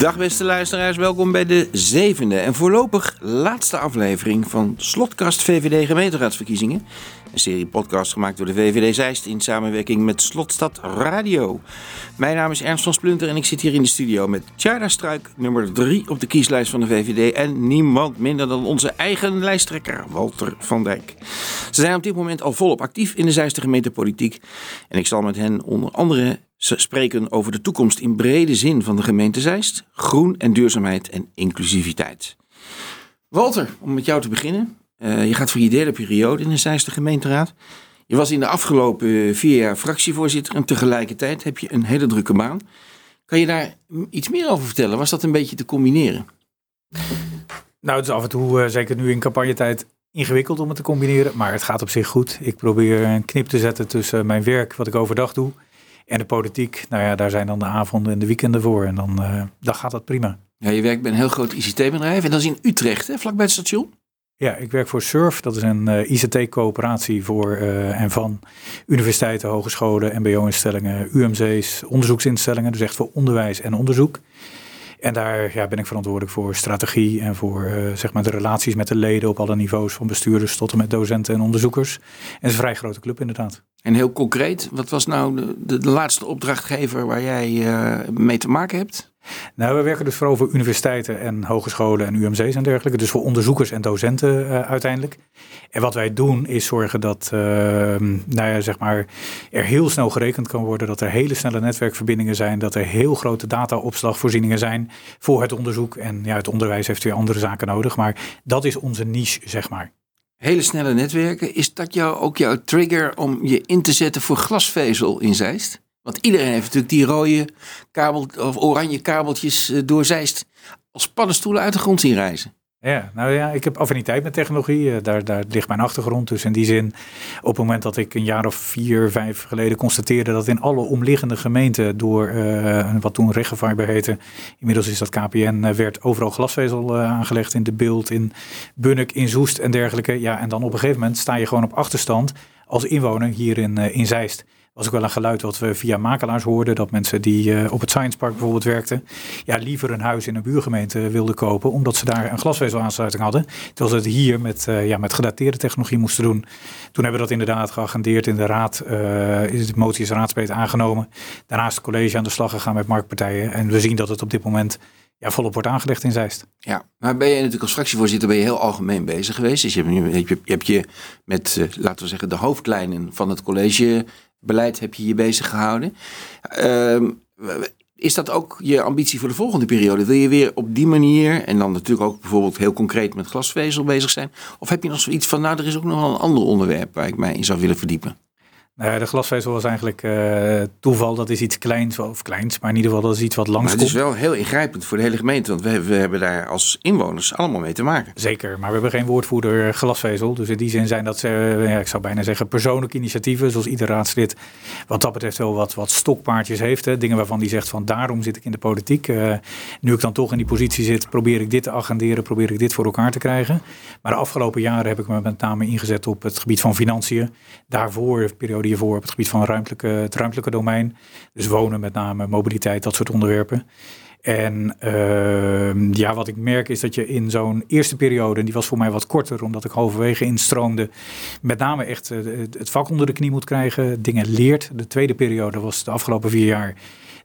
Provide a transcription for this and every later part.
Dag beste luisteraars, welkom bij de zevende en voorlopig laatste aflevering van Slotkast VVD gemeenteraadsverkiezingen. Een serie podcast gemaakt door de VVD Zeist in samenwerking met Slotstad Radio. Mijn naam is Ernst van Splunter en ik zit hier in de studio met Tjara Struik, nummer 3 op de kieslijst van de VVD. En niemand minder dan onze eigen lijsttrekker, Walter van Dijk. Ze zijn op dit moment al volop actief in de Zeiste gemeentepolitiek. En ik zal met hen onder andere spreken over de toekomst in brede zin van de gemeente Zeist, groen en duurzaamheid en inclusiviteit. Walter, om met jou te beginnen. Uh, je gaat voor je derde periode in de Zeiste gemeenteraad. Je was in de afgelopen vier jaar fractievoorzitter en tegelijkertijd heb je een hele drukke baan. Kan je daar iets meer over vertellen? Was dat een beetje te combineren? Nou, het is af en toe, uh, zeker nu in campagnetijd, ingewikkeld om het te combineren. Maar het gaat op zich goed. Ik probeer een knip te zetten tussen mijn werk, wat ik overdag doe, en de politiek. Nou ja, daar zijn dan de avonden en de weekenden voor. En dan, uh, dan gaat dat prima. Ja, je werkt bij een heel groot ICT-bedrijf en dat is in Utrecht, hè, vlakbij het station? Ja, ik werk voor SURF. Dat is een uh, ICT-coöperatie voor uh, en van universiteiten, hogescholen, MBO-instellingen, UMC's, onderzoeksinstellingen. Dus echt voor onderwijs en onderzoek. En daar ja, ben ik verantwoordelijk voor strategie en voor uh, zeg maar de relaties met de leden op alle niveaus, van bestuurders tot en met docenten en onderzoekers. En het is een vrij grote club inderdaad. En heel concreet, wat was nou de, de, laatste opdrachtgever waar jij uh, mee te maken hebt? Nou, we werken dus vooral voor universiteiten en hogescholen en UMC's en dergelijke. Dus voor onderzoekers en docenten uh, uiteindelijk. En wat wij doen is zorgen dat uh, nou ja, zeg maar, er heel snel gerekend kan worden. Dat er hele snelle netwerkverbindingen zijn. Dat er heel grote dataopslagvoorzieningen zijn voor het onderzoek. En ja, het onderwijs heeft weer andere zaken nodig. Maar dat is onze niche, zeg maar. Hele snelle netwerken. Is dat jou, ook jouw trigger om je in te zetten voor glasvezel in Zeist? Want iedereen heeft natuurlijk die rode kabel, of oranje kabeltjes uh, door Zeist als paddenstoelen uit de grond zien reizen. Ja, nou ja, ik heb affiniteit met technologie. Uh, daar, daar ligt mijn achtergrond. Dus in die zin, op het moment dat ik een jaar of vier, vijf geleden constateerde dat in alle omliggende gemeenten door uh, wat toen Regenfiber heette, inmiddels is dat KPN, werd overal glasvezel aangelegd in de beeld, in Bunnik, in Zoest en dergelijke. Ja, en dan op een gegeven moment sta je gewoon op achterstand als inwoner hier in, in Zeist was ook wel een geluid wat we via makelaars hoorden. Dat mensen die uh, op het Science Park bijvoorbeeld werkten, ja, liever een huis in een buurgemeente wilden kopen, omdat ze daar een glasvezelaansluiting hadden. Terwijl ze het hier met, uh, ja, met gedateerde technologie moesten doen. Toen hebben we dat inderdaad geagendeerd in de raad. Uh, de motie is raadsbreed aangenomen. Daarnaast het college aan de slag gegaan met marktpartijen. En we zien dat het op dit moment ja, volop wordt aangelegd in Zeist. Ja, maar ben je natuurlijk als fractievoorzitter ben je heel algemeen bezig geweest. Dus je hebt je, hebt je met, laten we zeggen, de hoofdlijnen van het college beleid heb je je bezig gehouden. Uh, is dat ook je ambitie voor de volgende periode? Wil je weer op die manier, en dan natuurlijk ook bijvoorbeeld heel concreet met glasvezel bezig zijn? Of heb je nog zoiets van, nou, er is ook nog wel een ander onderwerp waar ik mij in zou willen verdiepen? Nou de glasvezel was eigenlijk uh, toeval. Dat is iets kleins, of kleins, maar in ieder geval dat is iets wat langs Het is wel heel ingrijpend voor de hele gemeente, want we, we, hebben daar als inwoners allemaal mee te maken. Zeker, maar we hebben geen woordvoerder glasvezel. Dus in die zin zijn dat, ze, ja, ik zou bijna zeggen, persoonlijke initiatieven, zoals ieder raadslid wat dat betreft wel wat, wat stokpaardjes heeft. Hè. Dingen waarvan die zegt van daarom zit ik in de politiek. Uh, nu ik dan toch in die positie zit, probeer ik dit te agenderen, probeer ik dit voor elkaar te krijgen. Maar de afgelopen jaren heb ik me met name ingezet op het gebied van financiën. Daarvoor, periode hiervoor op het gebied van ruimtelijke, het ruimtelijke domein. Dus wonen met name, mobiliteit, dat soort onderwerpen. En uh, ja, wat ik merk is dat je in zo'n eerste periode, en die was voor mij wat korter, omdat ik halverwege instroomde, met name echt uh, het vak onder de knie moet krijgen, dingen leert. De tweede periode was de afgelopen vier jaar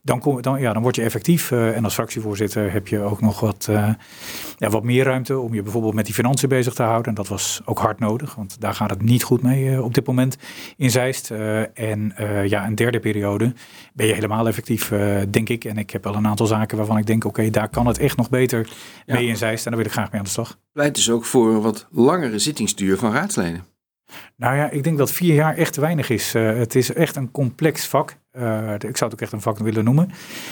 dan, kom, dan, ja, dan word je effectief. Uh, en als fractievoorzitter heb je ook nog wat, uh, ja, wat meer ruimte om je bijvoorbeeld met die financiën bezig te houden. En dat was ook hard nodig, want daar gaat het niet goed mee uh, op dit moment in Zeist. en ja, een derde periode ben je helemaal effectief, denk ik. En ik heb wel een aantal zaken waarvan ik denk, oké, daar kan het echt nog beter ja. mee in Zeist. En daar wil ik graag mee aan de slag. Pleit dus ook voor een wat langere zittingsduur van raadsleden. Nou ja, ik denk dat vier jaar echt te weinig is. Uh, het is echt een complex vak. Uh, ik zou het ook echt een vak willen noemen.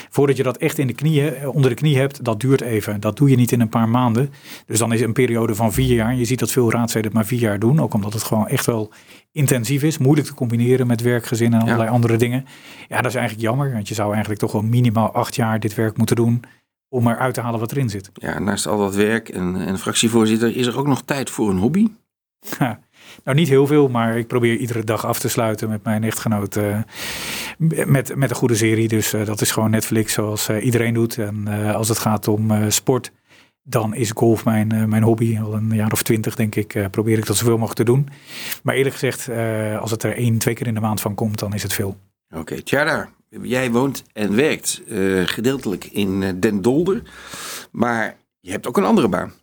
Voordat je dat echt in de knieën, onder de knie hebt, dat duurt even. Dat doe je niet in een paar maanden. Dus dan is een periode van vier jaar. Je ziet dat veel raadsleden het maar vier jaar doen. Ook omdat het gewoon echt wel intensief is. Moeilijk te combineren met werkgezin en allerlei ja. andere dingen. Ja, dat is eigenlijk jammer. Want je zou eigenlijk toch wel minimaal acht jaar dit werk moeten doen om eruit te halen wat erin zit. Ja, naast al dat werk en, en fractievoorzitter, is er ook nog tijd voor een hobby? Ja, nou, niet heel veel, maar ik probeer iedere dag af te sluiten met mijn echtgenoot. Uh, met, met een goede serie. Dus dat is gewoon Netflix zoals iedereen doet. En als het gaat om sport, dan is golf mijn, mijn hobby. Al een jaar of twintig, denk ik, probeer ik dat zoveel mogelijk te doen. Maar eerlijk gezegd, als het er één, twee keer in de maand van komt, dan is het veel. Oké, okay, Tjada, jij woont en werkt gedeeltelijk in Den Dolder. Maar je hebt ook een andere baan.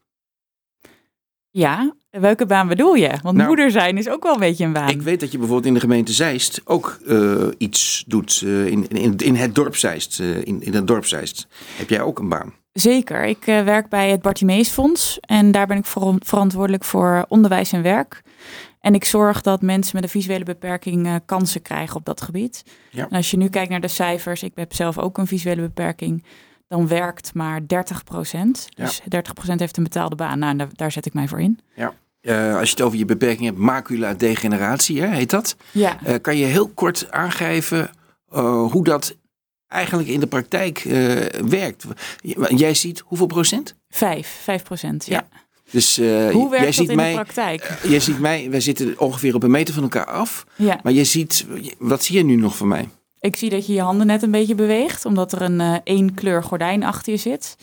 Ja, welke baan bedoel je? Want nou, moeder zijn is ook wel een beetje een baan. Ik weet dat je bijvoorbeeld in de gemeente Zeist ook uh, iets doet uh, in, in, in het dorp Zeist. Uh, in, in het dorp Zeist. Heb jij ook een baan? Zeker. Ik werk bij het Bartimees Fonds en daar ben ik voor, verantwoordelijk voor onderwijs en werk. En ik zorg dat mensen met een visuele beperking kansen krijgen op dat gebied. Ja. En als je nu kijkt naar de cijfers, ik heb zelf ook een visuele beperking dan werkt maar 30 procent. Dus 30 procent heeft een betaalde baan. Nou, daar, daar zet ik mij voor in. Ja. Uh, als je het over je beperking hebt, macula degeneratie, hè, heet dat? Ja. Uh, kan je heel kort aangeven uh, hoe dat eigenlijk in de praktijk werkt? Jij ziet hoeveel procent? Vijf, vijf procent, ja. ja. Dus Hoe werkt jij dat ziet in mij, de praktijk? jij ziet mij, wij zitten ongeveer op een meter van elkaar af. Ja. Maar je ziet, wat zie je nu nog van mij? Ik zie dat je je handen net een beetje beweegt, omdat er een één kleur gordijn achter je zit.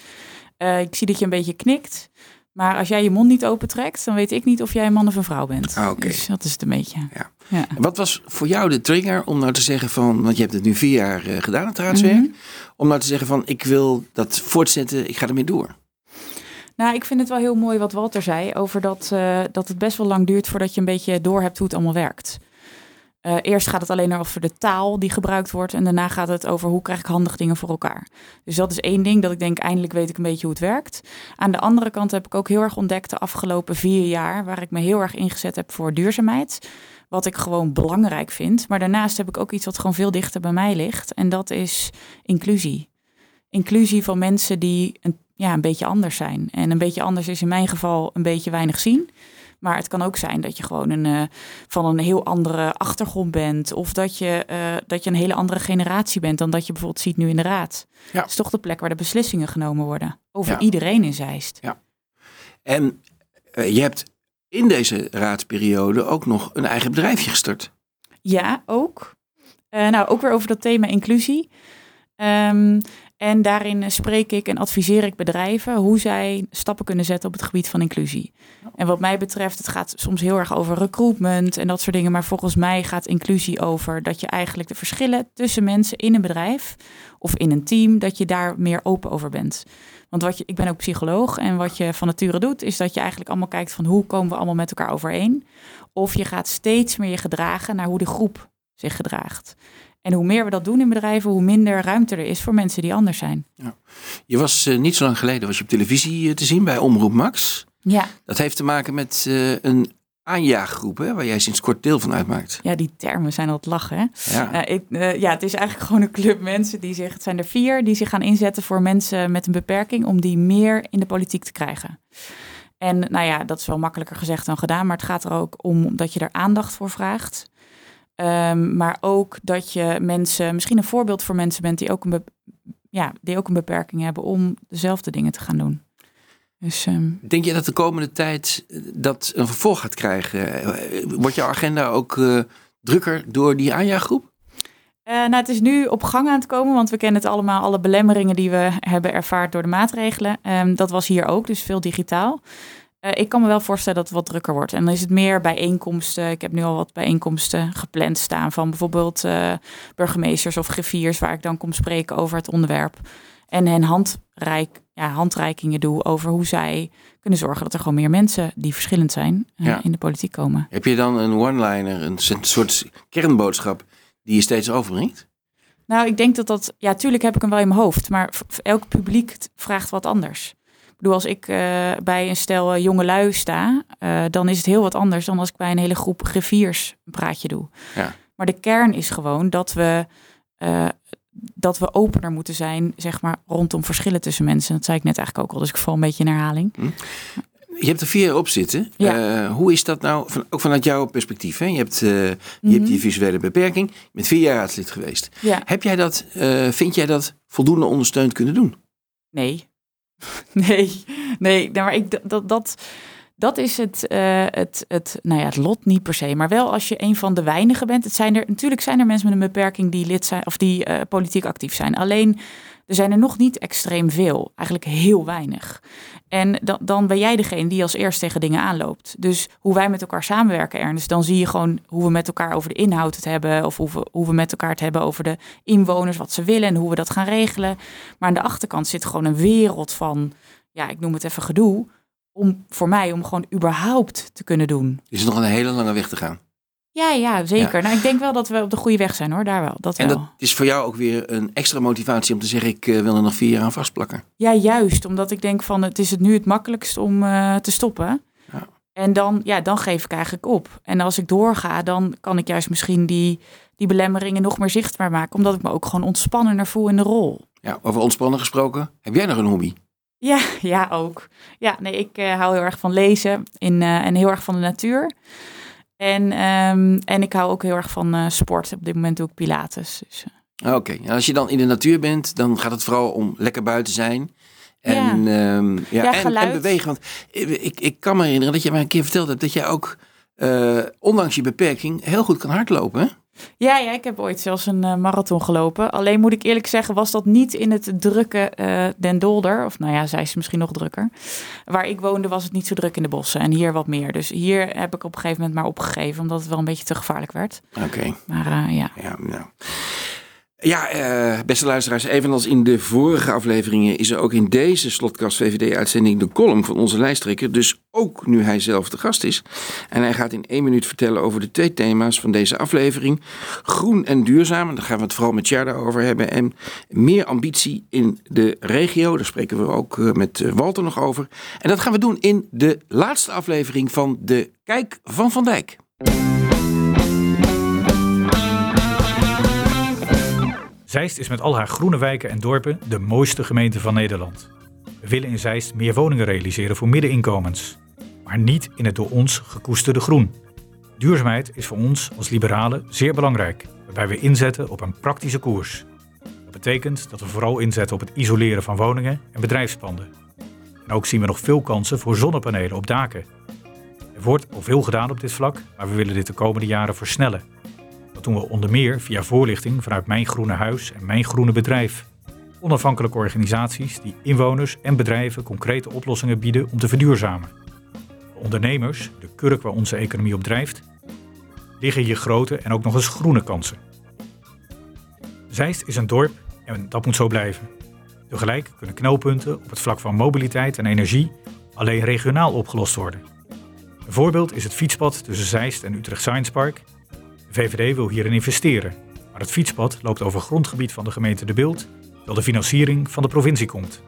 Ik zie dat je een beetje knikt. Maar als jij je mond niet opentrekt, dan weet ik niet of jij een man of een vrouw bent. Ah, okay. Dus dat is het een beetje. Ja. ja. Wat was voor jou de trigger om nou te zeggen van, want je hebt het nu vier jaar uh, gedaan, het raadswerk, mm -hmm. om nou te zeggen van, ik wil dat voortzetten, ik ga ermee door? Nou, ik vind het wel heel mooi wat Walter zei over dat, uh, dat het best wel lang duurt voordat je een beetje door hebt hoe het allemaal werkt. Uh, eerst gaat het alleen over de taal die gebruikt wordt. En daarna gaat het over hoe krijg ik handig dingen voor elkaar. Dus dat is één ding dat ik denk, eindelijk weet ik een beetje hoe het werkt. Aan de andere kant heb ik ook heel erg ontdekt de afgelopen vier jaar, waar ik me heel erg ingezet heb voor duurzaamheid. Wat ik gewoon belangrijk vind. Maar daarnaast heb ik ook iets wat gewoon veel dichter bij mij ligt. En dat is inclusie. Inclusie van mensen die een, ja, een beetje anders zijn. En een beetje anders is in mijn geval een beetje weinig zien. Maar het kan ook zijn dat je gewoon een, uh, van een heel andere achtergrond bent. Of dat je, uh, dat je een hele andere generatie bent dan dat je bijvoorbeeld ziet nu in de raad. Ja. Het is toch de plek waar de beslissingen genomen worden. Over ja. iedereen in Zeist. Ja. En uh, je hebt in deze raadsperiode ook nog een eigen bedrijfje gestart. Ja, ook. nou, ook weer over dat thema inclusie. Um, en daarin spreek ik en adviseer ik bedrijven hoe zij stappen kunnen zetten op het gebied van inclusie. En wat mij betreft, het gaat soms heel erg over recruitment en dat soort dingen. Maar volgens mij gaat inclusie over dat je eigenlijk de verschillen tussen mensen in een bedrijf of in een team, dat je daar meer open over bent. Want wat je, ik ben ook psycholoog en wat je van nature doet, is dat je eigenlijk allemaal kijkt van hoe komen we allemaal met elkaar overeen. Of je gaat steeds meer je gedragen naar hoe de groep zich gedraagt. En hoe meer we dat doen in bedrijven, hoe minder ruimte er is voor mensen die anders zijn. Ja. Je was uh, niet zo lang geleden was je op televisie uh, te zien bij Omroep Max. Ja. Dat heeft te maken met uh, een aanjaaggroep, hè, waar jij sinds kort deel van uitmaakt. Ja, die termen zijn altijd lachen. Hè? Ja. ik, ja, het is eigenlijk gewoon een club mensen die zich, het zijn er vier, die zich gaan inzetten voor mensen met een beperking om die meer in de politiek te krijgen. En nou ja, dat is wel makkelijker gezegd dan gedaan, maar het gaat er ook om dat je er aandacht voor vraagt. Um, maar ook dat je mensen, misschien een voorbeeld voor mensen bent die ook een, ja, die ook een beperking hebben om dezelfde dingen te gaan doen. Dus, um... Denk je dat de komende tijd dat een vervolg gaat krijgen? Wordt jouw agenda ook uh, drukker door die aanjaaggroep? Uh, nou, het is nu op gang aan het komen, want we kennen het allemaal, alle belemmeringen die we hebben ervaard door de maatregelen. Um, dat was hier ook, dus veel digitaal. Uh, ik kan me wel voorstellen dat het wat drukker wordt. En dan is het meer bijeenkomsten. Ik heb nu al wat bijeenkomsten gepland staan van bijvoorbeeld uh, burgemeesters of griffiers, waar ik dan kom spreken over het onderwerp. En hen handreik, ja, handreikingen doe over hoe zij kunnen zorgen dat er gewoon meer mensen die verschillend zijn uh, ja. in de politiek komen. Heb je dan een one-liner, een soort kernboodschap die je steeds overbrengt? Nou, ik denk dat dat, ja, tuurlijk heb ik hem wel in mijn hoofd, maar elk publiek vraagt wat anders. Bedoel, als ik uh, bij een stel uh, jonge lui sta, uh, dan is het heel wat anders dan als ik bij een hele groep griffiers een praatje doe. Ja. Maar de kern is gewoon dat we, dat we opener moeten zijn, zeg maar, rondom verschillen tussen mensen. Dat zei ik net eigenlijk ook al, dus ik val een beetje in herhaling. Hm. Je hebt er vier op zitten. Ja. hoe is dat nou, van, ook vanuit jouw perspectief? Hè? Je, hebt, je Mhm. hebt die visuele beperking, je bent vier jaar raadslid geweest. Ja. Heb jij dat, vind jij dat voldoende ondersteund kunnen doen? Nee. Nee, nee, maar ik, dat, dat, dat is het, uh, het, het, nou ja, het lot niet per se. Maar wel als je een van de weinigen bent. Het zijn er, natuurlijk zijn er mensen met een beperking die lid zijn of die uh, politiek actief zijn. Alleen er zijn er nog niet extreem veel. Eigenlijk heel weinig. En dan, dan ben jij degene die als eerst tegen dingen aanloopt. Dus hoe wij met elkaar samenwerken, Ernst, dan zie je gewoon hoe we met elkaar over de inhoud het hebben. Of hoe we, hoe we met elkaar het hebben over de inwoners, wat ze willen en hoe we dat gaan regelen. Maar aan de achterkant zit gewoon een wereld van, ja, ik noem het even gedoe om voor mij om gewoon überhaupt te kunnen doen. Is er nog een hele lange weg te gaan? Ja, ja, zeker. Nou, ik denk wel dat we op de goede weg zijn hoor, daar wel. Dat en wel. dat is voor jou ook weer een extra motivatie om te zeggen, ik uh, wil er nog vier jaar aan vastplakken. Ja, juist. Omdat ik denk van, het is het nu het makkelijkst om uh, te stoppen. Ja. En dan, ja, dan geef ik eigenlijk op. En als ik doorga, dan kan ik juist misschien die, die belemmeringen nog meer zichtbaar maken. Omdat ik me ook gewoon ontspannender voel in de rol. Ja, over ontspannen gesproken. Heb jij nog een hobby? Ja, ja, ook. Ja, nee, ik uh, hou heel erg van lezen in, en heel erg van de natuur. En, um, en ik hou ook heel erg van uh, sport. Op dit moment doe ik Pilates. Dus, Oké, okay. als je dan in de natuur bent, dan gaat het vooral om lekker buiten zijn. En, ja. Um, ja, ja en, en, bewegen. Want ik, ik kan me herinneren dat je mij een keer verteld hebt dat jij ook, ondanks je beperking, heel goed kan hardlopen. Ja, ja, ik heb ooit zelfs een uh, marathon gelopen. Alleen moet ik eerlijk zeggen, was dat niet in het drukke uh, Den Dolder. Of nou ja, zij is misschien nog drukker. Waar ik woonde was het niet zo druk in de bossen. En hier wat meer. Dus hier heb ik op een gegeven moment maar opgegeven. Omdat het wel een beetje te gevaarlijk werd. Oké. Okay. Maar uh, ja. Ja, nou. Ja, uh, beste luisteraars, evenals in de vorige afleveringen is er ook in deze Slotkast VVD-uitzending de column van onze lijsttrekker. Dus ook nu hij zelf de gast is. En hij gaat in één minuut vertellen over de twee thema's van deze aflevering. Groen en duurzaam, daar gaan we het vooral met Jarda over hebben. En meer ambitie in de regio, daar spreken we ook met Walter nog over. En dat gaan we doen in de laatste aflevering van de Kijk van Van Dijk. Zeist is met al haar groene wijken en dorpen de mooiste gemeente van Nederland. We willen in Zeist meer woningen realiseren voor middeninkomens. Maar niet in het door ons gekoesterde groen. Duurzaamheid is voor ons als liberalen zeer belangrijk, waarbij we inzetten op een praktische koers. Dat betekent dat we vooral inzetten op het isoleren van woningen en bedrijfspanden. En ook zien we nog veel kansen voor zonnepanelen op daken. Er wordt al veel gedaan op dit vlak, maar we willen dit de komende jaren versnellen. Dat doen we onder meer via voorlichting vanuit Mijn Groene Huis en Mijn Groene Bedrijf. Onafhankelijke organisaties die inwoners en bedrijven concrete oplossingen bieden om te verduurzamen. De ondernemers, de kurk waar onze economie op drijft, liggen hier grote en ook nog eens groene kansen. Zeist is een dorp en dat moet zo blijven. Tegelijk kunnen knelpunten op het vlak van mobiliteit en energie alleen regionaal opgelost worden. Een voorbeeld is het fietspad tussen Zeist en Utrecht Science Park de VVD wil hierin investeren, maar het fietspad loopt over grondgebied van de gemeente De Beeld, terwijl de financiering van de provincie komt.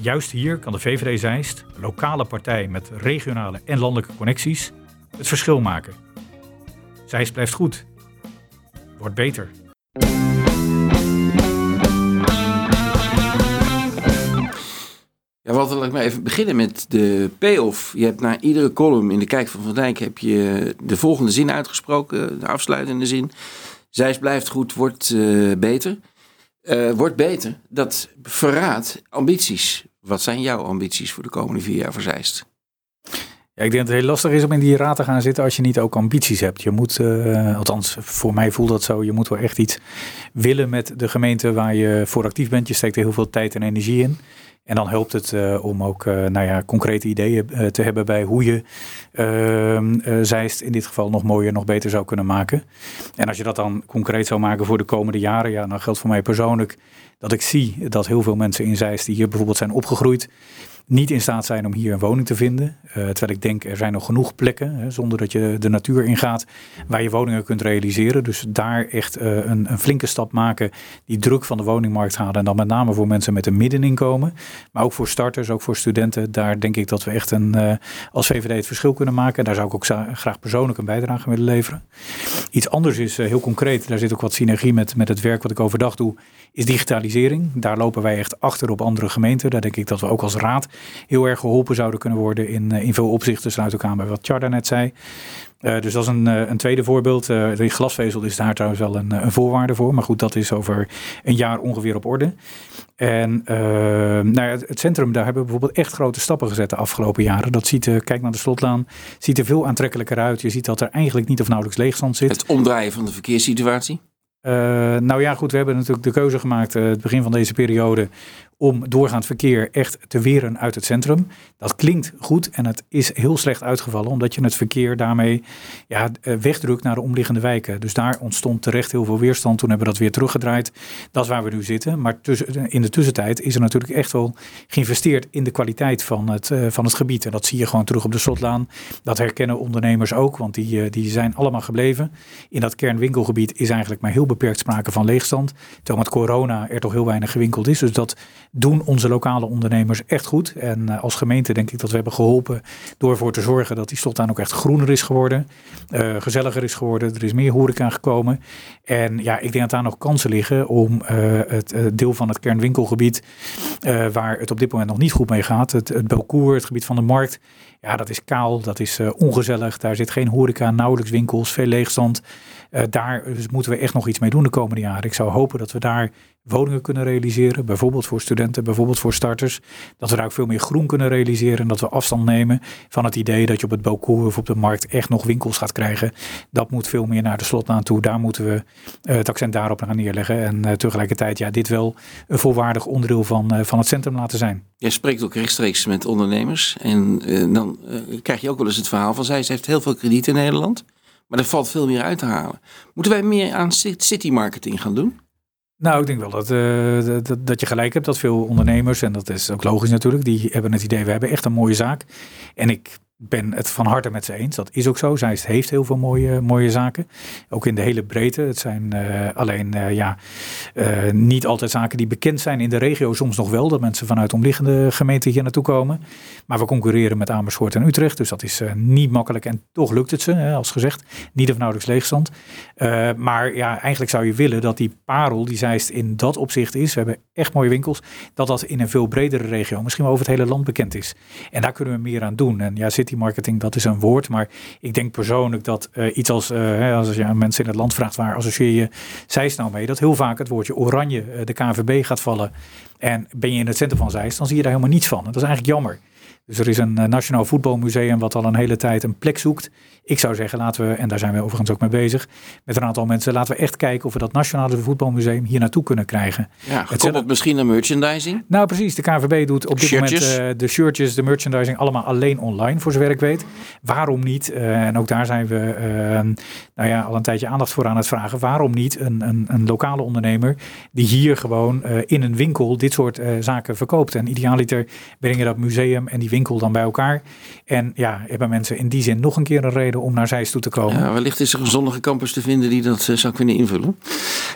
Juist hier kan de VVD Zeist, een lokale partij met regionale en landelijke connecties, het verschil maken. Zeist blijft goed. Wordt beter. Ja, wat wil ik maar even beginnen met de payoff. Je hebt na iedere column in de Kijk van Van Dijk heb je de volgende zin uitgesproken, de afsluitende zin. Zijs blijft goed, wordt uh, beter. Uh, wordt beter, dat verraadt ambities. Wat zijn jouw ambities voor de komende vier jaar voor Zeist? Ja, ik denk dat het heel lastig is om in die raad te gaan zitten als je niet ook ambities hebt. Je moet, uh, althans voor mij voelt dat zo, je moet wel echt iets willen met de gemeente waar je voor actief bent. Je steekt er heel veel tijd en energie in. En dan helpt het uh, om ook uh, nou ja, concrete ideeën te hebben bij hoe je ehm, Zeist in dit geval nog mooier, nog beter zou kunnen maken. En als je dat dan concreet zou maken voor de komende jaren, ja, dan geldt voor mij persoonlijk dat ik zie dat heel veel mensen in Zeist die hier bijvoorbeeld zijn opgegroeid, niet in staat zijn om hier een woning te vinden. Uh, terwijl ik denk, er zijn nog genoeg plekken, hè, zonder dat je de natuur ingaat, waar je woningen kunt realiseren. Dus daar echt uh, een, een, flinke stap maken, die druk van de woningmarkt halen. En dan met name voor mensen met een middeninkomen. Maar ook voor starters, ook voor studenten. Daar denk ik dat we echt een, uh, als VVD het verschil kunnen maken. Daar zou ik ook graag persoonlijk een bijdrage willen leveren. Iets anders is heel concreet, daar zit ook wat synergie met, met het werk wat ik overdag doe, is digitalisering. Daar lopen wij echt achter op andere gemeenten. Daar denk ik dat we ook als raad heel erg geholpen zouden kunnen worden in, in veel opzichten. Sluit ook aan bij wat Charda net zei. Uh, dus dat is een, een tweede voorbeeld. Uh, de glasvezel is daar trouwens wel een, een, voorwaarde voor. Maar goed, dat is over een jaar ongeveer op orde. En uh, nou ja, het centrum, daar hebben we bijvoorbeeld echt grote stappen gezet de afgelopen jaren. Dat ziet, kijk naar de slotlaan, ziet er veel aantrekkelijker uit. Je ziet dat er eigenlijk niet of nauwelijks leegstand zit. Het omdraaien van de verkeerssituatie? Uh, nou ja, goed, we hebben natuurlijk de keuze gemaakt uh, het begin van deze periode om doorgaand verkeer echt te weren uit het centrum. Dat klinkt goed en het is heel slecht uitgevallen, omdat je het verkeer daarmee ja, eh, wegdrukt naar de omliggende wijken. Dus daar ontstond terecht heel veel weerstand. Toen hebben we dat weer teruggedraaid. Dat is waar we nu zitten. Maar in de tussentijd is er natuurlijk echt wel geïnvesteerd in de kwaliteit van het, uh, van het gebied. En dat zie je gewoon terug op de slotlaan. Dat herkennen ondernemers ook, want die, uh, die zijn allemaal gebleven. In dat kernwinkelgebied is eigenlijk maar heel beperkt sprake van leegstand. Terwijl met corona er toch heel weinig gewinkeld is. Dus dat doen onze lokale ondernemers echt goed. En uh, als gemeente denk ik dat we hebben geholpen door ervoor te zorgen dat die slotlaan ook echt groener is geworden. Uh, gezelliger is geworden. Er is meer horeca gekomen. En ja, ik denk dat daar nog kansen liggen om uh, het deel van het kernwinkelgebied, waar het op dit moment nog niet goed mee gaat, het, het Belcour, het gebied van de markt, ja, dat is kaal, dat is ongezellig. Daar zit geen horeca, nauwelijks winkels, veel leegstand. Daar dus moeten we echt nog iets mee doen de komende jaren. Ik zou hopen dat we daar woningen kunnen realiseren, bijvoorbeeld voor studenten, bijvoorbeeld voor starters. Dat we daar ook veel meer groen kunnen realiseren en dat we afstand nemen van het idee dat je op het balkon of op de markt echt nog winkels gaat krijgen. Dat moet veel meer naar de slotlaan toe. Daar moeten we uh, het accent daarop gaan neerleggen en uh, tegelijkertijd ja, dit wel een volwaardig onderdeel van, van het centrum laten zijn. Jij spreekt ook rechtstreeks met ondernemers en dan krijg je ook wel eens het verhaal van zij, ze heeft heel veel krediet in Nederland, maar er valt veel meer uit te halen. Moeten wij meer aan city marketing gaan doen? Nou, ik denk wel dat, uh, dat, dat, je gelijk hebt dat veel ondernemers, en dat is ook logisch natuurlijk, die hebben het idee, we hebben echt een mooie zaak. En ik ben het van harte met ze eens. Dat is ook zo. Zij heeft heel veel mooie, mooie zaken. Ook in de hele breedte. Het zijn uh, alleen uh, ja, uh, niet altijd zaken die bekend zijn in de regio. Soms nog wel, dat mensen vanuit omliggende gemeenten hier naartoe komen. Maar we concurreren met Amersfoort en Utrecht. Dus dat is niet makkelijk. En toch lukt het ze, hè, als gezegd. Niet of nauwelijks leegstand. maar ja, eigenlijk zou je willen dat die parel, die Zeist in dat opzicht is. We hebben echt mooie winkels. Dat dat in een veel bredere regio, misschien wel over het hele land bekend is. En daar kunnen we meer aan doen. En ja, city marketing, dat is een woord. Maar ik denk persoonlijk dat uh, iets als, uh, als je aan mensen in het land vraagt waar associeer je Zeist nou mee, dat heel vaak het woordje oranje, uh, de KNVB gaat vallen. En ben je in het centrum van Zeist, dan zie je daar helemaal niets van. Dat is eigenlijk jammer. Dus er is een Nationaal Voetbalmuseum wat al een hele tijd een plek zoekt. Ik zou zeggen, laten we, en daar zijn we overigens ook mee bezig, met een aantal mensen, laten we echt kijken of we dat Nationale Voetbalmuseum hier naartoe kunnen krijgen. Ja, het misschien naar merchandising? Nou precies, de KNVB doet op dit shirtjes. moment uh, de shirtjes, de merchandising allemaal alleen online, voor zover ik weet. Waarom niet, uh, en ook daar zijn we uh, nou ja, al een tijdje aandacht voor aan het vragen, waarom niet een, een, een lokale ondernemer die hier gewoon in een winkel dit soort zaken verkoopt. En idealiter brengen dat museum en die winkel dan bij elkaar. En ja, hebben mensen in die zin nog een keer een reden om naar Zeist toe te komen. Ja, wellicht is er een zonnige campus te vinden die dat uh, zou kunnen invullen.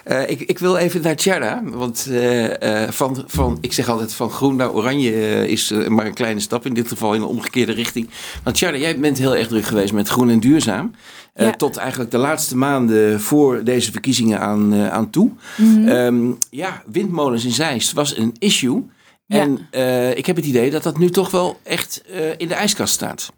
Uh, ik, ik, wil even naar Tjerda, want uh, van, van, ik zeg altijd van groen naar oranje is maar een kleine stap, in dit geval in de omgekeerde richting. Want Tjerda, jij bent heel erg druk geweest met groen en duurzaam. Ja. Tot eigenlijk de laatste maanden voor deze verkiezingen aan, aan toe. Mm -hmm. um, ja, windmolens in Zeist was een issue. En ja. ik heb het idee dat dat nu toch wel echt in de ijskast staat.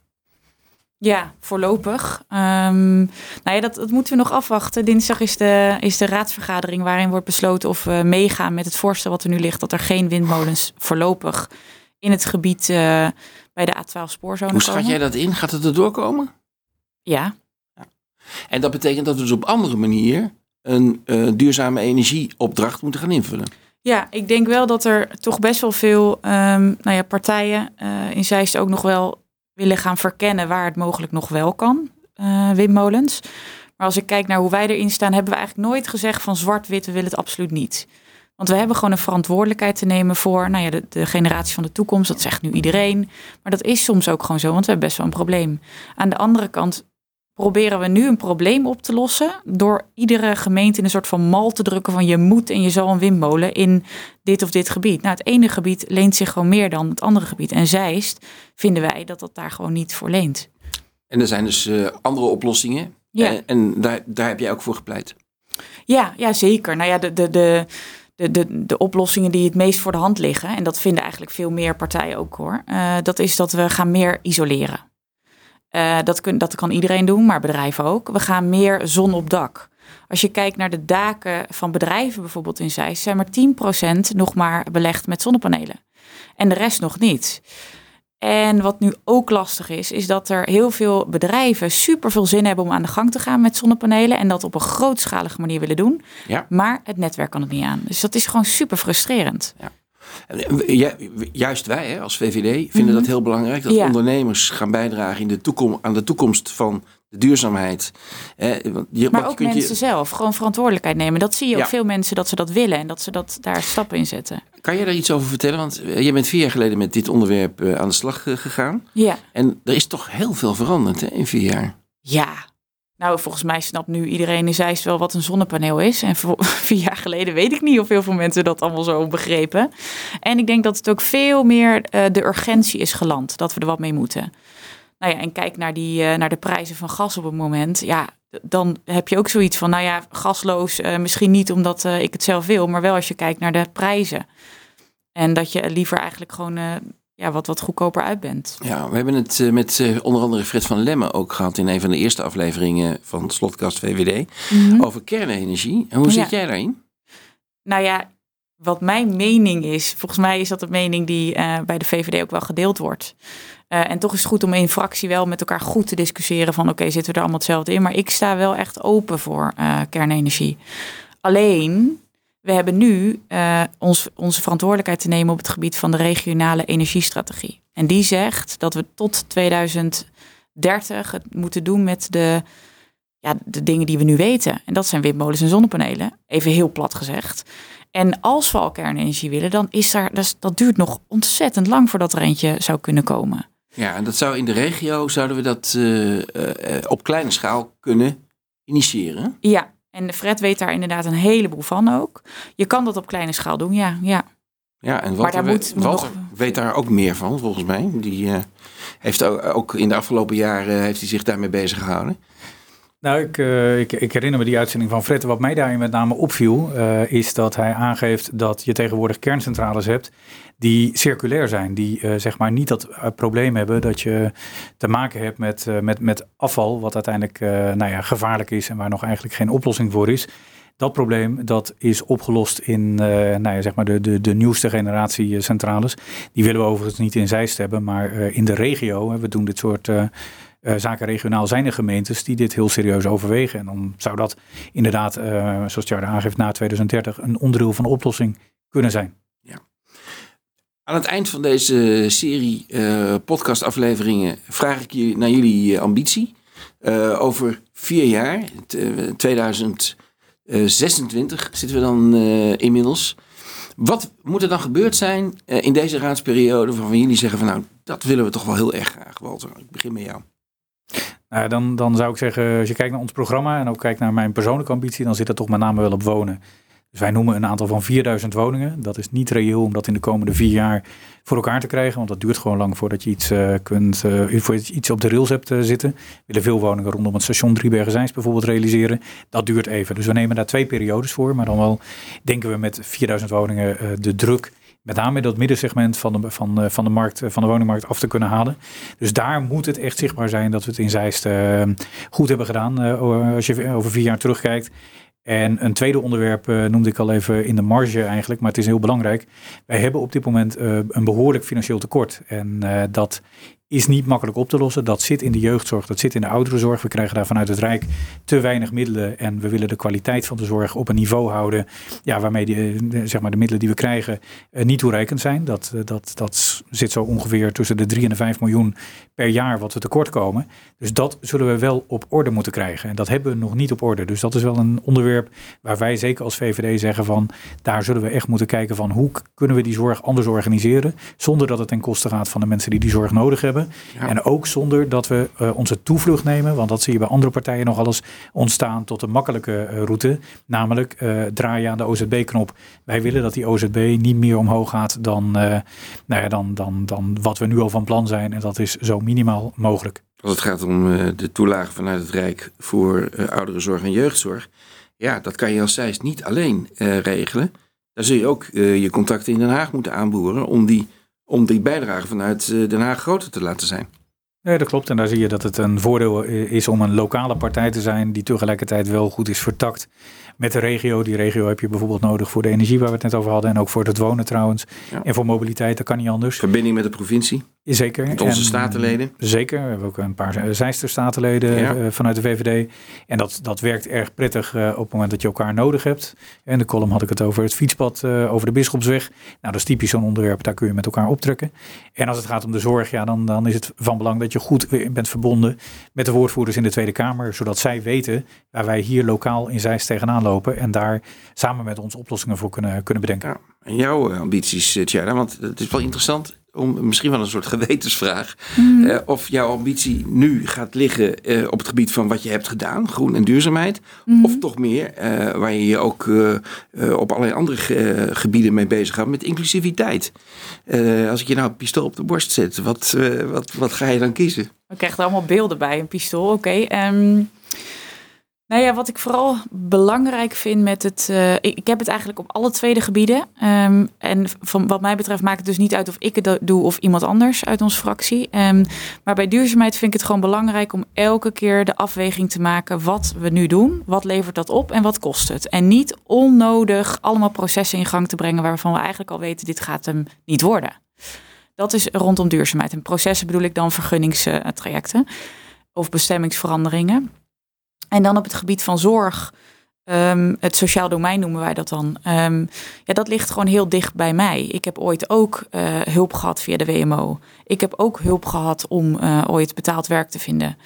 Ja, voorlopig. Um, nou ja, dat, dat, moeten we nog afwachten. Dinsdag is de, is de raadsvergadering waarin wordt besloten of we meegaan met het voorstel wat er nu ligt, dat er geen windmolens voorlopig in het gebied uh, bij de A12 spoorzone Hoe schat jij dat in? Gaat het erdoor komen? Ja. ja. En dat betekent dat we dus op andere manier een uh, duurzame energieopdracht moeten gaan invullen. Ja, ik denk wel dat er toch best wel veel um, nou ja, partijen uh, in Zeist ook nog wel willen gaan verkennen waar het mogelijk nog wel kan, uh, windmolens. Maar als ik kijk naar hoe wij erin staan, hebben we eigenlijk nooit gezegd van zwart-wit, we willen het absoluut niet. Want we hebben gewoon een verantwoordelijkheid te nemen voor nou ja, de, de, generatie van de toekomst. Dat zegt nu iedereen. Maar dat is soms ook gewoon zo, want we hebben best wel een probleem. Aan de andere kant proberen we nu een probleem op te lossen door iedere gemeente in een soort van mal te drukken van je moet en je zal een windmolen in dit of dit gebied. Nou, het ene gebied leent zich gewoon meer dan het andere gebied. En Zeist vinden wij dat dat daar gewoon niet voor leent. En er zijn dus uh, andere oplossingen. Ja. En, en daar, daar heb jij ook voor gepleit. Ja, ja zeker. Nou ja, de, de, de, de, de, de oplossingen die het meest voor de hand liggen, en dat vinden eigenlijk veel meer partijen ook hoor, uh, dat is dat we gaan meer isoleren. Uh, dat, kun, dat kan iedereen doen, maar bedrijven ook. We gaan meer zon op dak. Als je kijkt naar de daken van bedrijven bijvoorbeeld in Zeist, zijn maar 10% nog maar belegd met zonnepanelen. En de rest nog niet. En wat nu ook lastig is, is dat er heel veel bedrijven super veel zin hebben om aan de gang te gaan met zonnepanelen. En dat op een grootschalige manier willen doen. Ja. Maar het netwerk kan het niet aan. Dus dat is gewoon super frustrerend. Ja. Juist wij hè, als VVD vinden dat heel belangrijk. Dat Ja. ondernemers gaan bijdragen in de toekom aan de toekomst van de duurzaamheid. Want je, Maar ook je mensen je, zelf gewoon verantwoordelijkheid nemen. Dat zie je ook veel mensen dat ze dat willen en dat ze dat, daar stappen in zetten. Kan je daar iets over vertellen? Want eh, jij bent vier jaar geleden met dit onderwerp eh, aan de slag eh, gegaan. Ja. En er is toch heel veel veranderd hè, in vier jaar. Ja. Nou, volgens mij snapt nu iedereen in Zeist wel wat een zonnepaneel is. En vier jaar geleden weet ik niet of heel veel mensen dat allemaal zo begrepen. En ik denk dat het ook veel meer eh, de urgentie is geland. Dat we er wat mee moeten. Nou ja, en kijk naar, die, eh, naar de prijzen van gas op het moment. Ja, dan heb je ook zoiets van, nou ja, gasloos. eh, misschien niet omdat ik het zelf wil, maar wel als je kijkt naar de prijzen. En dat je liever eigenlijk gewoon ja, wat, wat goedkoper uit bent. Ja, we hebben het eh, met eh, onder andere Fred van Lemmen ook gehad in een van de eerste afleveringen van Slotkast VVD. Over kernenergie. En hoe Ja. zit jij daarin? Nou ja, wat mijn mening is, volgens mij is dat een mening die eh, bij de VVD ook wel gedeeld wordt. En toch is het goed om in fractie wel met elkaar goed te discussiëren van oké, zitten we er allemaal hetzelfde in. Maar ik sta wel echt open voor kernenergie. Alleen, we hebben nu eh, ons, onze verantwoordelijkheid te nemen op het gebied van de regionale energiestrategie. En die zegt dat we tot 2030 het moeten doen met de, ja, de dingen die we nu weten. En dat zijn windmolens en zonnepanelen. Even heel plat gezegd. En als we al kernenergie willen, dan is daar, dat, duurt nog ontzettend lang voordat er eentje zou kunnen komen. Ja, en dat zou in de regio, zouden we dat eh, eh, op kleine schaal kunnen initiëren. Ja, en Fred weet daar inderdaad een heleboel van ook. Je kan dat op kleine schaal doen, ja. ja. Ja, en Maar Walter, daar we- moet Walter nog- weet daar ook meer van, volgens mij. Die eh, heeft ook, ook in de afgelopen jaren heeft hij zich daarmee bezig gehouden. Nou, ik, eh, ik, ik herinner me die uitzending van Fred. Wat mij daarin met name opviel, eh, is dat hij aangeeft dat je tegenwoordig kerncentrales hebt die circulair zijn. Die eh, zeg maar niet dat probleem hebben dat je te maken hebt met, met, met afval, wat uiteindelijk nou ja, gevaarlijk is en waar nog eigenlijk geen oplossing voor is. Dat probleem dat is opgelost in nou ja, zeg maar de, de, de nieuwste generatie centrales. Die willen we overigens niet in Zeist hebben, maar in de regio. we doen dit soort eh, zaken regionaal. Zijn er gemeentes die dit heel serieus overwegen. En dan zou dat inderdaad, eh, zoals Tjarde aangeeft, na 2030 een onderdeel van de oplossing kunnen zijn. Aan het eind van deze serie eh podcastafleveringen vraag ik je naar jullie ambitie. Over vier jaar, t- eh, 2026 zitten we dan inmiddels. Wat moet er dan gebeurd zijn in deze raadsperiode waarvan jullie zeggen van nou, dat willen we toch wel heel erg graag, Walter. Ik begin met jou. Nou, dan, dan zou ik zeggen, als je kijkt naar ons programma en ook kijkt naar mijn persoonlijke ambitie, dan zit het toch met name wel op wonen. Dus wij noemen een aantal van 4000 woningen. Dat is niet reëel om dat in de komende vier jaar voor elkaar te krijgen. Want dat duurt gewoon lang voordat je iets, eh, kunt, eh, voor je iets op de rails hebt eh, zitten. We willen veel woningen rondom het station Driebergen-Zijns bijvoorbeeld realiseren. Dat duurt even. Dus we nemen daar twee periodes voor. Maar dan wel denken we met 4000 woningen de druk met name dat middensegment van de, van, eh, van, de markt, eh, van de woningmarkt af te kunnen halen. Dus daar moet het echt zichtbaar zijn dat we het in Zeist eh, goed hebben gedaan. als je over vier jaar terugkijkt. En een tweede onderwerp noemde ik al even in de marge eigenlijk, maar het is heel belangrijk. Wij hebben op dit moment een behoorlijk financieel tekort. En dat is niet makkelijk op te lossen. Dat zit in de jeugdzorg, dat zit in de ouderenzorg. We krijgen daar vanuit het Rijk te weinig middelen. En we willen de kwaliteit van de zorg op een niveau houden. Ja, waarmee eh, de- zeg maar de middelen die we krijgen eh, niet toereikend zijn. Dat, eh, dat, dat zit zo ongeveer tussen de 3 en de 5 miljoen per jaar wat we tekort komen. Dus dat zullen we wel op orde moeten krijgen. En dat hebben we nog niet op orde. Dus dat is wel een onderwerp waar wij zeker als VVD zeggen van... daar zullen we echt moeten kijken van hoe kunnen we die zorg anders organiseren... zonder dat het ten koste gaat van de mensen die die zorg nodig hebben. Ja. En ook zonder dat we eh, onze toevlucht nemen... want dat zie je bij andere partijen nog alles ontstaan tot een makkelijke eh, route. Namelijk eh, draaien aan de OZB-knop. Wij willen dat die OZB niet meer omhoog gaat dan, nou ja, dan, dan, dan wat we nu al van plan zijn. En dat is zo minimaal mogelijk. Als het gaat om de toelage vanuit het Rijk voor ouderenzorg en jeugdzorg. Ja, dat kan je als niet alleen regelen. Daar zul je ook je contacten in Den Haag moeten aanboren om die, om die bijdrage vanuit Den Haag groter te laten zijn. Ja, dat klopt. En daar zie je dat het een voordeel is om een lokale partij te zijn die tegelijkertijd wel goed is vertakt met de regio. Die regio heb je bijvoorbeeld nodig voor de energie waar we het net over hadden en ook voor het wonen trouwens. En voor mobiliteit, dat kan niet anders. Verbinding met de provincie? Zeker. Met onze statenleden? Zeker. We hebben ook een paar Zijster-statenleden eh, vanuit de VVD. En dat, dat werkt erg prettig uh, op het moment dat je elkaar nodig hebt. En de column had ik het over het fietspad uh, over de Bisschopsweg. Nou, dat is typisch zo'n onderwerp, daar kun je met elkaar optrekken. En als het gaat om de zorg, ja, dan, dan is het van belang dat je goed bent verbonden met de woordvoerders in de Tweede Kamer. Zodat zij weten waar wij hier lokaal in Zeist tegenaan lopen. En daar samen met ons oplossingen voor kunnen, kunnen bedenken. Ja, en jouw ambities, Tjara, want het is wel interessant om misschien wel een soort gewetensvraag. Mm. Uh, of jouw ambitie nu gaat liggen uh, op het gebied van wat je hebt gedaan, groen en duurzaamheid. Mm. Of toch meer, uh, waar je je ook op allerlei andere gebieden mee bezig gaat, met inclusiviteit. als ik je nou een pistool op de borst zet, wat, wat, wat ga je dan kiezen? We krijgen er allemaal beelden bij, een pistool, oké. Okay. Um... Ehm, nou ja, wat ik vooral belangrijk vind met het. Uh, ik, heb het eigenlijk op alle tweede gebieden. Um, en van wat mij betreft maakt het dus niet uit of ik het doe of iemand anders uit onze fractie. Um, maar bij duurzaamheid vind ik het gewoon belangrijk om elke keer de afweging te maken. Wat we nu doen, wat levert dat op en wat kost het? En niet onnodig allemaal processen in gang te brengen waarvan we eigenlijk al weten: dit gaat hem niet worden. Dat is rondom duurzaamheid. En processen bedoel ik dan vergunningstrajecten of bestemmingsveranderingen. En dan op het gebied van zorg, um, het sociaal domein noemen wij dat dan. Um, ja, dat ligt gewoon heel dicht bij mij. Ik heb ooit ook uh, hulp gehad via de WMO. Ik heb ook hulp gehad om uh, ooit betaald werk te vinden.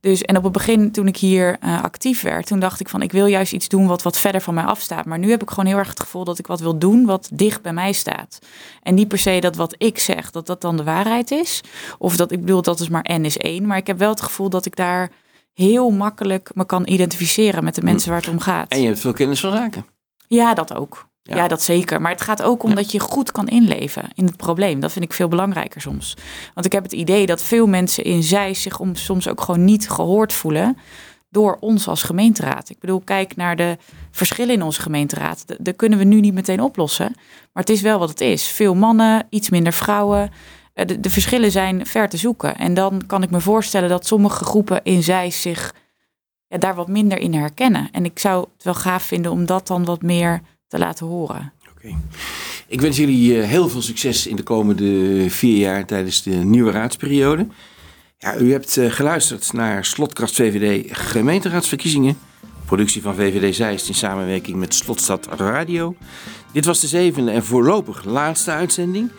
Dus, en op het begin, toen ik hier uh, actief werd, toen dacht ik van ik wil juist iets doen wat wat verder van mij afstaat. Maar nu heb ik gewoon heel erg het gevoel dat ik wat wil doen wat dicht bij mij staat. En niet per se dat wat ik zeg, dat dat dan de waarheid is. Of dat ik bedoel, dat is maar N is één. Maar ik heb wel het gevoel dat ik daar heel makkelijk me kan identificeren met de mensen hm. waar het om gaat. En je hebt veel kennis van zaken. Ja, dat ook. Ja. dat zeker. Maar het gaat ook om dat je goed kan inleven in het probleem. Dat vind ik veel belangrijker soms. Want ik heb het idee dat veel mensen in zij zich om, soms ook gewoon niet gehoord voelen door ons als gemeenteraad. Ik bedoel, kijk naar de verschillen in onze gemeenteraad. Dat kunnen we nu niet meteen oplossen. Maar het is wel wat het is. Veel mannen, iets minder vrouwen. Eh, de, de, verschillen zijn ver te zoeken. En dan kan ik me voorstellen dat sommige groepen in zij zich ja, daar wat minder in herkennen. En ik zou het wel gaaf vinden om dat dan wat meer te laten horen. Oké. Ik wens jullie eh, heel veel succes in de komende vier jaar tijdens de nieuwe raadsperiode. Ja, u hebt eh, geluisterd naar Slotkracht VVD gemeenteraadsverkiezingen. Productie van VVD Zeist in samenwerking met Slotstad Radio. Dit was de zevende en voorlopig laatste uitzending.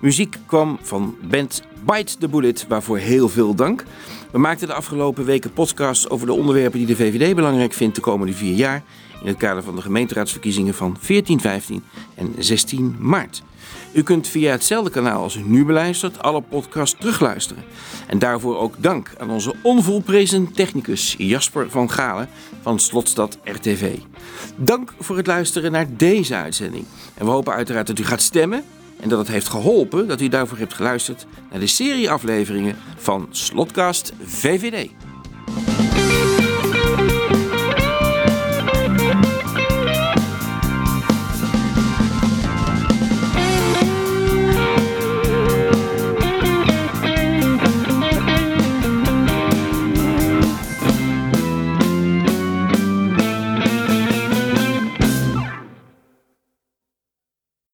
Muziek kwam van band Bite the Bullet, waarvoor heel veel dank. We maakten de afgelopen weken podcasts over de onderwerpen die de VVD belangrijk vindt de komende vier jaar. In het kader van de gemeenteraadsverkiezingen van 14, 15 en 16 maart. U kunt via hetzelfde kanaal als u nu beluistert alle podcasts terugluisteren. En daarvoor ook dank aan onze onvolprezen technicus Jasper van Galen van Slotstad RTV. Dank voor het luisteren naar deze uitzending. En we hopen uiteraard dat u gaat stemmen en dat het heeft geholpen dat u daarvoor hebt geluisterd naar de serie afleveringen van Slotcast VVD.